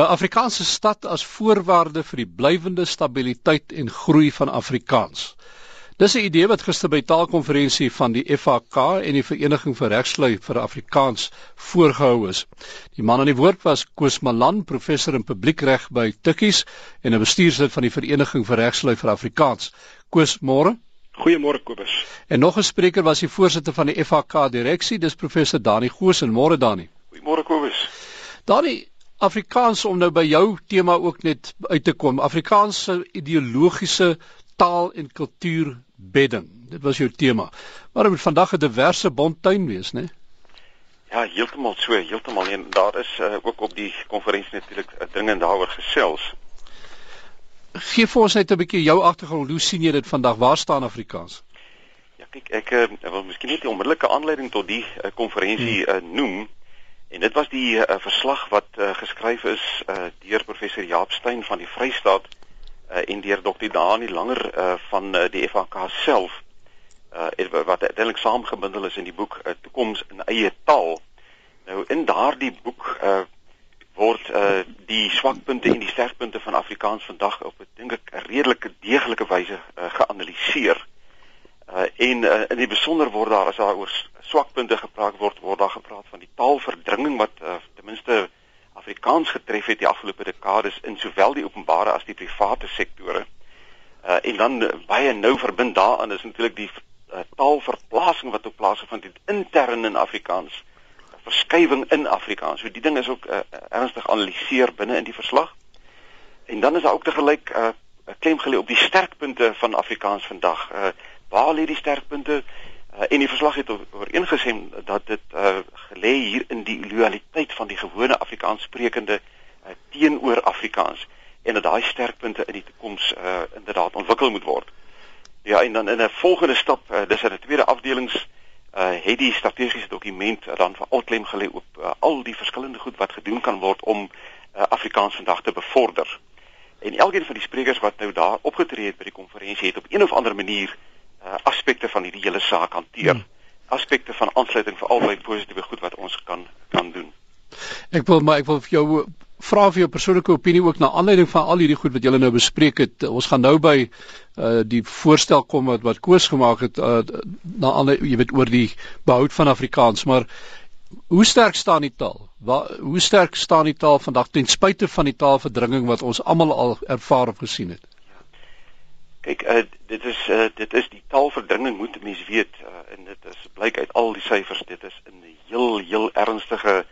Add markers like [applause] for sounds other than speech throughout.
'n Afrikaanse stad as voorwaarde vir die blywende stabiliteit en groei van Afrikaans. Dis 'n idee wat gister by taalkonferensie van die FAK en die Vereniging vir Regslui vir Afrikaans voorgehou is. Die man aan die woord was Koos Malan, professor in publiekreg by Tikkies en 'n bestuurslid van die Vereniging vir Regslui vir Afrikaans. Koos, môre. Goeiemôre Kobus. En nog 'n spreker was die voorsitter van die FAK direksie, dis professor Dani Goos en môre Dani. Goeiemôre Kobus. Dani, Afrikaans om nou by jou tema ook net uit te kom. Afrikaanse ideologiese taal en kultuur bedding. Dit was jou tema. Maar dit moet vandag 'n diverse bontuin wees, né? Ja, heeltemal so, heeltemal. En daar is uh, ook op die konferensie natuurlik 'n ding en daaroor gesels. Gee vir ons net 'n bietjie jou agtergrond. Hoe sien jy dit vandag? Waar staan Afrikaans? Ja, kyk, ek uh, wil miskien net die onmiddellike aanleiding tot die konferensie uh, uh, noem. En dit was die uh, verslag wat uh, geskryf is uh, deur professor Jaap Steyn van die Vrystaat uh, en deur dokter Dani Langer uh, van uh, die FAK self uh, wat uiteindelik saamgebundel is in die boek uh, Toekoms in eie taal. Nou in daardie boek uh, word uh, die swakpunte en die sterkpunte van Afrikaans vandag op 'n dink ek redelike deeglike wyse uh, geanalyseer. Uh, en uh, in die besonder word daar as daar oor swakpunte gepraat word, word daar gepraat van die taalverdringing wat uh, ten minste Afrikaans getref het die afgelope dekades in sowel die openbare as die private sektore. Uh, en dan uh, baie nou verbind daaraan is natuurlik die uh, taalverplasing wat op plaasgevind het intern in Afrikaans. Verskywing in Afrikaans. So die ding is ook uh, ernstig analiseer binne in die verslag. En dan is daar ook te gelyk 'n uh, klem gelê op die sterkpunte van Afrikaans vandag. Uh, waar lê die sterkpunte? Uh, en die verslag het ooreengestem dat dit uh, gelê hier in die loyaliteit van die gewone Afrikaans sprekende uh, teenoor Afrikaans en dat daai sterkpunte in die toekoms uh, inderdaad ontwikkel moet word. Ja, en dan in 'n volgende stap, uh, dis in 'n tweede afdelings uh het die strategiese dokument dan vir alklem gelê op uh, al die verskillende goed wat gedoen kan word om uh, Afrikaans vandag te bevorder. En elkeen van die sprekers wat nou daar opgetree het by die konferensie het op een of ander manier uh, aspekte van hierdie hele saak hanteer. Hmm. Aspekte van aansluiting vir albei positiewe goed wat ons kan kan doen. Ek wil maar ek wil vir jou vra vir jou persoonlike opinie ook na aanleiding van al hierdie goed wat julle nou bespreek het. Ons gaan nou by uh die voorstel kom wat wat Koos gemaak het uh na ander jy weet oor die behoud van Afrikaans, maar hoe sterk staan die taal? Waar hoe sterk staan die taal vandag ten spyte van die taalverdringing wat ons almal al ervaar of gesien het? Kyk, uh, dit is uh, dit is die taalverdringing moet mense weet uh, en dit is blyk uit al die syfers dit is 'n heel heel ernstige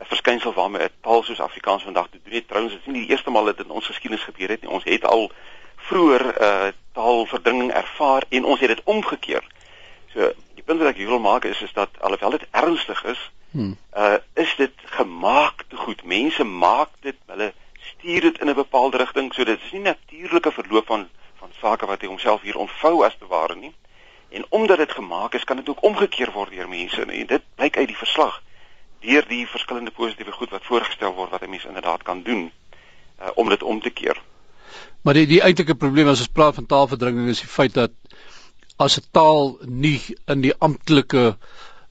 verskynsel waarmee 'n taal soos Afrikaans vandag te doen het. Trouwens, dit is nie die eerste maal dit in ons geskiedenis gebeur het nie. Ons het al vroeër uh, taalverdringing ervaar en ons het dit omgekeer. So die punt wat ek hier wil maak is is dat alhoewel dit ernstig is, hmm. uh, is dit gemaak te goed. Mense maak dit, hulle stuur dit in 'n bepaalde rigting, so dit is nie natuurlike verloop van van sake wat hy homself hier ontvou as te ware nie. En omdat dit gemaak is, kan dit ook omgekeer word deur mense en dit blyk uit die verslag deur die verskillende positiewe goed wat voorgestel word wat 'n mens inderdaad kan doen uh, om dit om te keer. Maar die die eintlike probleem as ons praat van taalverdringing is die feit dat as 'n taal nie in die amptelike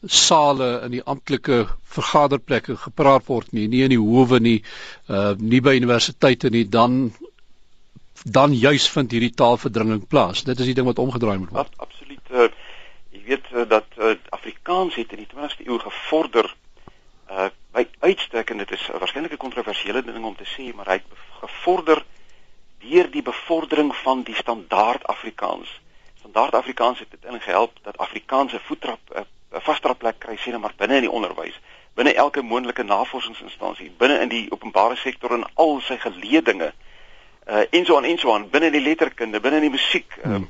sale in die amptelike vergaderplekke gepraat word nie, nie in die howe nie, uh nie by universiteite nie, dan dan juis vind hierdie taalverdringing plaas. Dit is die ding wat omgedraai moet word. Ab, absoluut. Uh, jy weet uh, dat uh, Afrikaans het in die 20ste eeu gevorder uh by uitstek en dit is uh, waarskynlik 'n kontroversiële ding om te sê, maar hy het gevorder deur die bevordering van die standaard Afrikaans. Standaard Afrikaans het uiteindelik gehelp dat Afrikaans 'n voettrap 'n uh, vastrap plek kry sien maar binne in die onderwys, binne elke moontlike navorsingsinstansie, binne in die openbare sektor en al sy geleedinge uh en so aan en so aan binne die letterkunde, binne die musiek. Uh, hmm.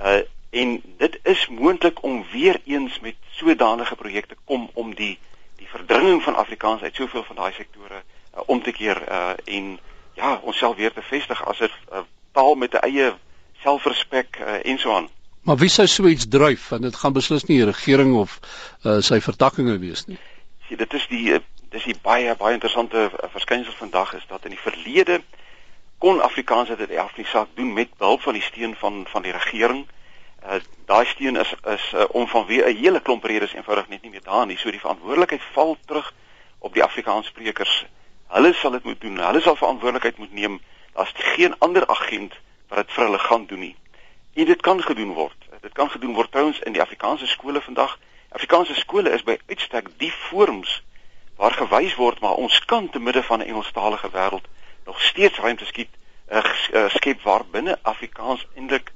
uh en dit is moontlik om weer eens met sodanige projekte kom om die die verdringing van Afrikaans uit soveel van daai sektore uh, om te keer uh en ja, onsself weer te vestig as 'n uh, taal met 'n eie selfrespek uh, en so aan. Maar wie sou so iets dryf want dit gaan beslis nie die regering of uh, sy vertakkinge wees nie. Sien, dit is die dis die baie baie interessante verskynsel vandag is dat in die verlede kon Afrikaans dit erf nie saak doen met behulp van die steun van van die regering. Uh daai steun is is uh, om vanweë 'n hele klomp redes eenvoudig net nie meer daar nie. So die verantwoordelikheid val terug op die Afrikaanssprekers Hulle sal dit moet doen. Hulle sal verantwoordelikheid moet neem. Daar's geen ander agent wat dit vir hulle gaan doen nie. En dit kan gedoen word. Dit kan gedoen word trouens in die Afrikaanse skole vandag. Afrikaanse skole is by uitstek die forums waar gewys word maar ons kan te midde van 'n Engelstalige wêreld nog steeds ruimte skiet uh, skep waar binne Afrikaans eintlik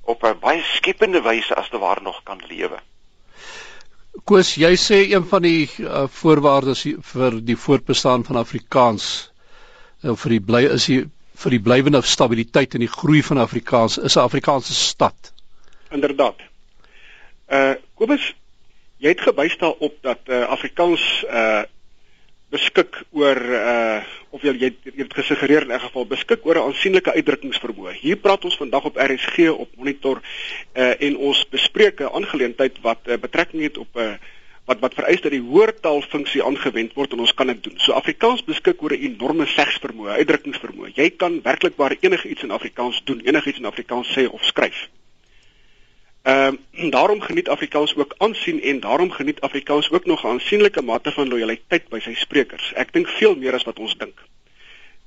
op 'n baie skepende wyse as te ware nog kan lewe. Koos, jy sê een van die uh, voorwaardes vir die voortbestaan van Afrikaans uh, vir die bly is die vir die blywende stabiliteit en die groei van Afrikaans is 'n Afrikaanse stad. Inderdaad. Uh Kobus, jy het gewys daarop dat uh, Afrikaans uh beskik oor uh of jy jy het gesuggereer in 'n geval beskik oor 'n aansienlike uitdrukkingsvermoë. Hier praat ons vandag op RSG op monitor uh en ons bespreek 'n aangeleentheid wat uh, betrekking het op 'n uh, wat wat vereis dat die hoortaalfunksie aangewend word en ons kan dit doen. So Afrikaans beskik oor 'n enorme segsvermoë, uitdrukkingsvermoë. Jy kan werklik waar enigiets in Afrikaans doen, enigiets in Afrikaans sê of skryf. Ehm uh, daarom geniet Afrikaans ook aansien en daarom geniet Afrikaans ook nog 'n aansienlike mate van lojaliteit by sy sprekers. Ek dink veel meer as wat ons dink.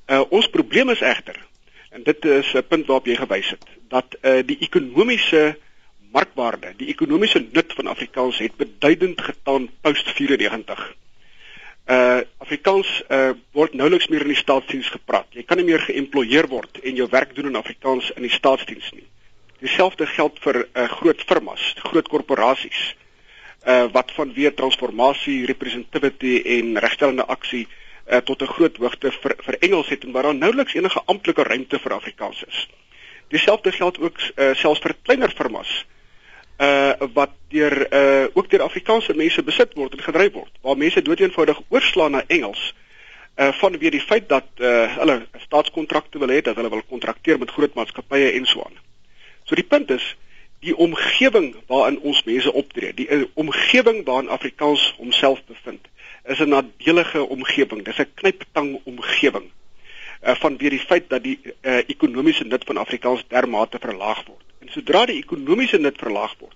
Uh ons probleem is egter en dit is 'n punt waarop jy gewys het dat uh die ekonomiese markwaarde, die ekonomiese nut van Afrikaans het beduidend getaan post 94. Uh Afrikaans uh word nouliks meer in die staatsdiens gepraat. Jy kan nie meer geëmploieer word en jou werk doen in Afrikaans in die staatsdiens nie. Dieselfde geld vir uh, groot firmas, groot korporasies. Uh wat vanweë transformasie, representativity en regstellende aksie uh tot 'n groot hoogte vir vir Engels het en waar daar nouliks enige amptelike ruimte vir Afrikaans is. Dieselfde geld ook uh selfs vir kleiner firmas uh wat deur uh ook deur Afrikaanse mense besit word en gedryf word waar mense doeteenvoudig oorslaan na Engels uh vanweë die feit dat uh hulle staatskontrakte wil hê dat hulle wil kontrakteer met groot maatskappye en so aan. So die punt is die omgewing waarin ons mense optree, die uh, omgewing waarin Afrikaans homself bevind, is 'n nadelige omgewing. Dis 'n knyptang omgewing. Uh, van weer die feit dat die uh, ekonomiese nut van Afrikaans dermate verlaag word. En sodra die ekonomiese nut verlaag word,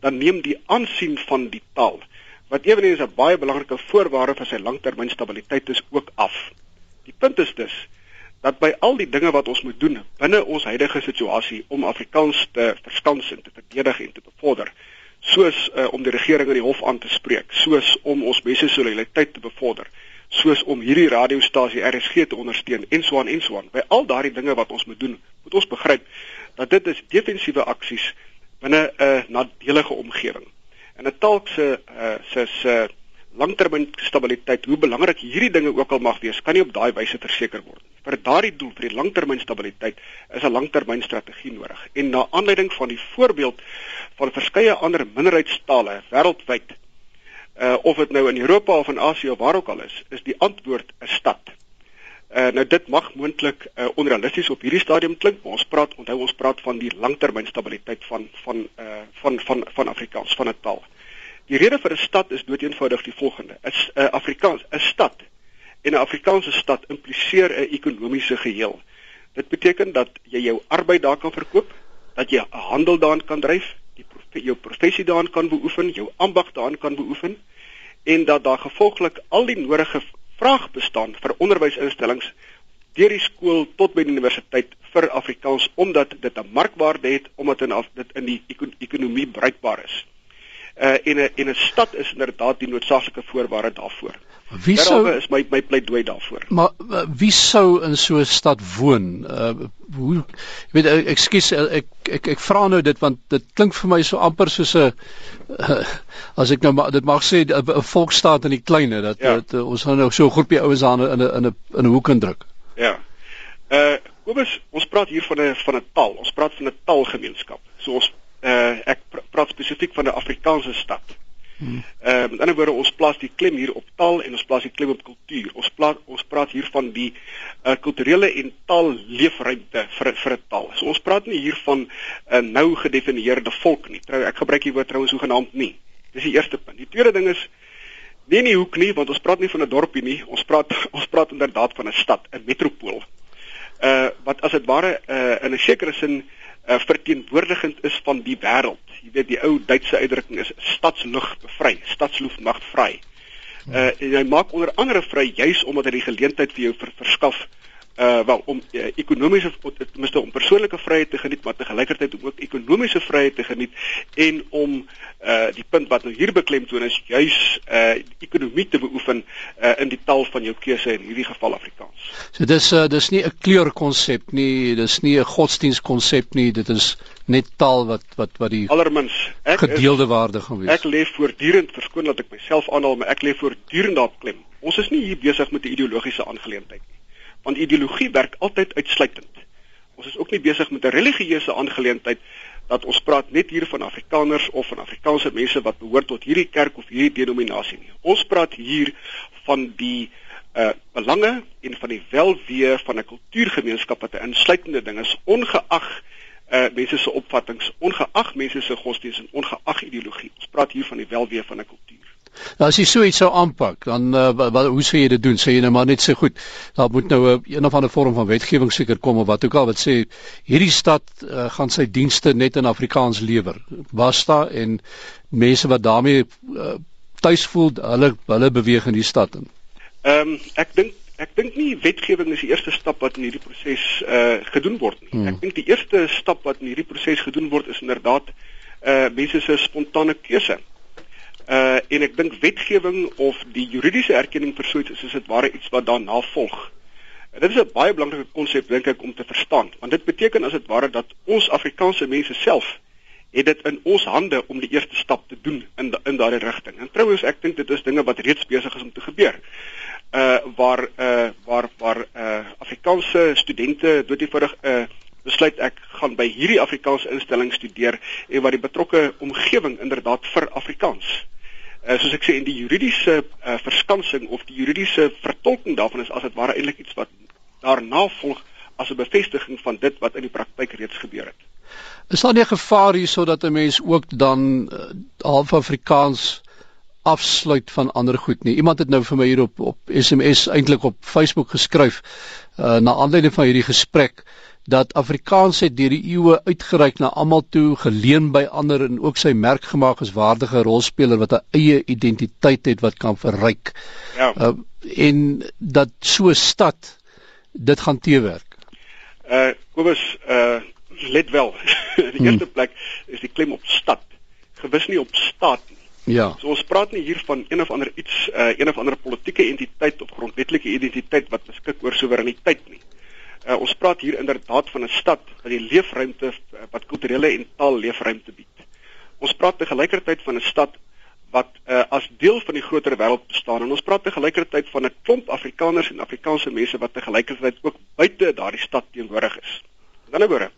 dan neem die aansien van die taal wat eweneens 'n baie belangrike voorwaarde vir sy langtermynstabiliteit is ook af. Die punt is dus dat by al die dinge wat ons moet doen binne ons huidige situasie om Afrikaans te verskans en te verdedig en te bevorder, soos uh, om die regering in die hof aan te spreek, soos om ons mense solidariteit te bevorder, soos om hierdie radiostasie RSG te ondersteun en so aan en so aan. By al daardie dinge wat ons moet doen, moet ons begryp dat dit is defensiewe aksies binne 'n uh, nadelige omgewing. En 'n taal se uh, se se langtermyn stabiliteit, hoe belangrik hierdie dinge ook al mag wees, kan nie op daai wyse verseker word nie. Vir daardie doel, vir die langtermyn stabiliteit, is 'n langtermyn strategie nodig. En na aanleiding van die voorbeeld van verskeie ander minderheidstale wêreldwyd, uh of dit nou in Europa of in Asië of waar ook al is, is die antwoord 'n stad. Uh nou dit mag moontlik uh, onrealisties op hierdie stadium klink, ons praat, onthou ons praat van die langtermyn stabiliteit van van uh van van van Afrikaans, van 'n taal. Die rede vir 'n stad is doeteenvoudig die volgende: 'n Afrikaans, 'n stad en 'n Afrikaanse stad impliseer 'n ekonomiese geheel. Dit beteken dat jy jou arbeid daar kan verkoop, dat jy 'n handel daarin kan dryf, die profe jou professie daarin kan beoefen, jou ambag daarin kan beoefen en dat daar gevolglik al die nodige vraag bestaan vir onderwysinstellings deur die skool tot by die universiteit vir Afrikaans omdat dit 'n markwaarde het omdat dit in die ekonomie bruikbaar is uh, en 'n en 'n stad is inderdaad die noodsaaklike voorwaarde daarvoor. Wie sou is my my pleidooi daarvoor? Maar uh, wie sou in so 'n stad woon? Uh hoe jy weet ekskuus ek ek ek vra nou dit want dit klink vir my so amper soos 'n uh, as ek nou maar dit mag sê 'n volksstaat in die kleine dat ja. dit, uh, ons gaan nou so 'n groepie ouens aan in 'n in 'n in 'n hoek indruk. Ja. Uh Kobus, ons praat hier van 'n van 'n taal. Ons praat van 'n taalgemeenskap. So ons uh ek pr praat spesifiek van 'n Afrikaanse stad. Hmm. Ehm uh, met ander woorde ons plaas die klem hier op taal en ons plaas die klem op kultuur. Ons plaas ons praat hier van die uh kulturele en taalleefruimte vir vir 'n taal. So ons praat nie hier van 'n uh, nou gedefinieerde volk nie. Trou ek gebruik hier woord trouens hoegenaamd nie. Dis die eerste punt. Die tweede ding is nie nie hoek nie want ons praat nie van 'n dorpie nie. Ons praat [laughs] ons praat inderdaad van 'n stad, 'n metropool. Uh wat as dit ware uh in 'n sekere sin uh, verteenwoordigend is van die wêreld. Jy weet die ou Duitse uitdrukking is stadslug bevry, stadsluft mag vry. Uh en hy maak onder andere vry juis omdat hy die geleentheid vir jou ver, verskaf uh wel om uh, ekonomiese ten minste om persoonlike vryheid te geniet maar te gelykertyd om ook ekonomiese vryheid te geniet en om uh die punt wat nou hier beklemtoon is juis uh ekonomie te beoefen uh in die taal van jou keuse in hierdie geval Afrikaans. So dis uh dis nie 'n kleurkonsep nie, dis nie 'n godsdienstkonsep nie, dit is net taal wat wat wat die allermins ek gedeelde is, waarde gaan wees. Ek lê voortdurend verskoon dat ek myself aanhaal, maar ek lê voortdurend daarop klem. Ons is nie hier besig met 'n ideologiese aangeleentheid nie want ideologie werk altyd uitsluitend. Ons is ook nie besig met 'n religieuse aangeleentheid dat ons praat net hier van Afrikaners of van Afrikaanse mense wat behoort tot hierdie kerk of hierdie denominasie nie. Ons praat hier van die uh belange en van die welweë van 'n kultuurgemeenskap wat 'n insluitende ding is ongeag uh mense se opvattinge, ongeag mense se godsdienst en ongeag ideologie. Ons praat hier van die welweë van 'n kultuur. Nou as jy so iets sou aanpak, dan uh, wat hoe sou jy dit doen? Sê jy nou maar net sê goed, daar moet nou 'n uh, een of ander vorm van wetgewing seker kom of wat ook al wat sê hierdie stad uh, gaan sy dienste net in Afrikaans lewer. Basta en mense wat daarmee uh, tuis voel, hulle hulle beweeg in die stad in. Ehm um, ek dink ek dink nie wetgewing is die eerste stap wat in hierdie proses uh gedoen word nie. Hmm. Ek dink die eerste stap wat in hierdie proses gedoen word is inderdaad uh mense se spontane keuse. Uh en ek dink wetgewing of die juridiese erkenning vir so iets is dit ware iets wat daarna volg. En dit is 'n baie belangrike konsep dink ek om te verstaan, want dit beteken as dit ware dat ons Afrikaanse mense self het dit in ons hande om die eerste stap te doen in in daardie rigting. En trouens ek dink dit is dinge wat reeds besig is om te gebeur. Uh waar uh waar waar uh Afrikaanse studente doodievurig uh besluit ek gaan by hierdie Afrikaanse instelling studeer en wat die betrokke omgewing inderdaad vir Afrikaans uh, soos ek sê in die juridiese uh, verskansing of die juridiese vertolking daarvan is as dit ware eintlik iets wat daarna volg as 'n bevestiging van dit wat in die praktyk reeds gebeur het. Is daar nie 'n gevaar hierso dat 'n mens ook dan uh, half Afrikaans afsluit van ander goed nie. Iemand het nou vir my hier op op SMS eintlik op Facebook geskryf uh na aanleiding van hierdie gesprek dat Afrikaans het deur die eeue uitgereik na almal toe, geleen by ander en ook sy merk gemaak as waardige rolspeler wat 'n eie identiteit het wat kan verryk. Ja. Uh, en dat so 'n stad dit gaan teewerk. Uh Kobus, uh let wel. In [laughs] die hmm. eerste plek is die klem op stad, gewis nie op staat nie. Ja. So ons praat nie hier van een of ander iets uh een of ander politieke entiteit of grondwetlike identiteit wat beskik oor soewereiniteit nie. Uh, ons praat hier inderdaad van 'n stad wat die leefruimte uh, wat kulturele en taal leefruimte bied. Ons praat te gelykertyd van 'n stad wat uh, as deel van die groter wêreld bestaan en ons praat te gelykertyd van 'n klomp Afrikaners en Afrikaanse mense wat te gelykertyd ook buite daardie stad teenwoordig is. Aan die ander kant,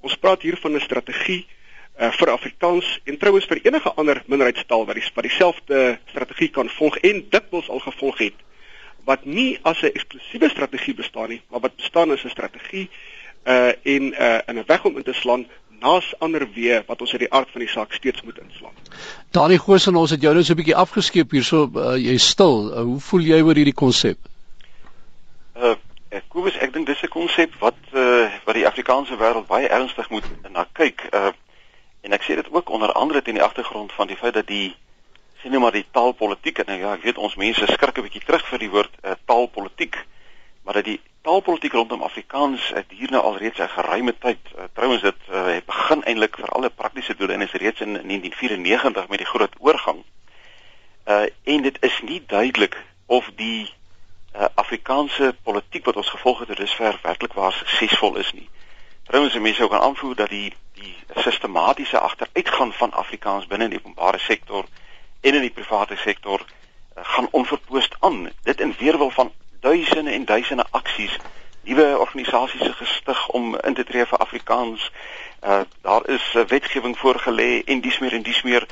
ons praat hier van 'n strategie uh, vir Afrikaans en trouens vir enige ander minderheidstaal wat die wat dieselfde strategie kan volg en dikwels al gevolg het wat nie as 'n eksklusiewe strategie bestaan nie, maar wat bestaan as 'n strategie uh en uh in 'n weg om in te slaan naas ander weë wat ons uit die aard van die saak steeds moet inslaan. Danie Goosen, ons het jou nou so 'n bietjie afgeskeep hierso, uh, jy stil. Uh, hoe voel jy oor hierdie konsep? Uh ek Kobus, ek dink dis 'n konsep wat uh wat die Afrikaanse wêreld baie ernstig moet na kyk. Uh en ek sê dit ook onder andere teen die agtergrond van die feit dat die sien nou maar die taalpolitiek en nou ja, ek weet ons mense skrik 'n bietjie terug vir die woord uh, taalpolitiek. Maar dat die taalpolitiek rondom Afrikaans het hier nou al reeds 'n geruime tyd. Uh, Trouwens dit uh, begin eintlik vir alle praktiese doele en is reeds in 1994 met die groot oorgang. Uh en dit is nie duidelik of die uh, Afrikaanse politiek wat ons gevolg het tot dusver werklik waar suksesvol is nie. Trouwens mense ook kan aanvoer dat die die sistematiese agteruitgang van Afrikaans binne die openbare sektor en in die private sektor uh, gaan onverpoost aan. Dit in weerwil van duisende en duisende aksies, nuwe organisasies gestig om in te tree vir Afrikaans. Uh daar is uh, wetgewing voorgelê en dis meer en dis meer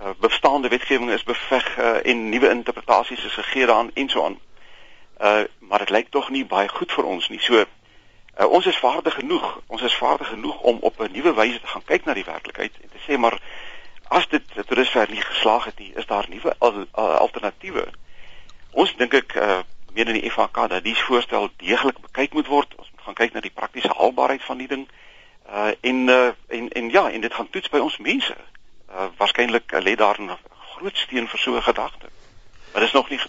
uh, bestaande wetgewing is beveg uh, en nuwe interpretasies is gegee daaraan en so aan. Uh maar dit lyk tog nie baie goed vir ons nie. So uh, ons is vaardig genoeg. Ons is vaardig genoeg om op 'n nuwe wyse te gaan kyk na die werklikheid en te sê maar as dit tot dusver nie geslaag het nie, is daar nuwe al, al, alternatiewe. Ons dink ek uh meen in die FHK dat dies voorstel deeglik bekyk moet word. Ons moet gaan kyk na die praktiese haalbaarheid van die ding. Uh en uh en en ja, en dit gaan toets by ons mense. Uh waarskynlik uh, lê daar 'n groot steen vir so 'n gedagte. Maar dit is nog nie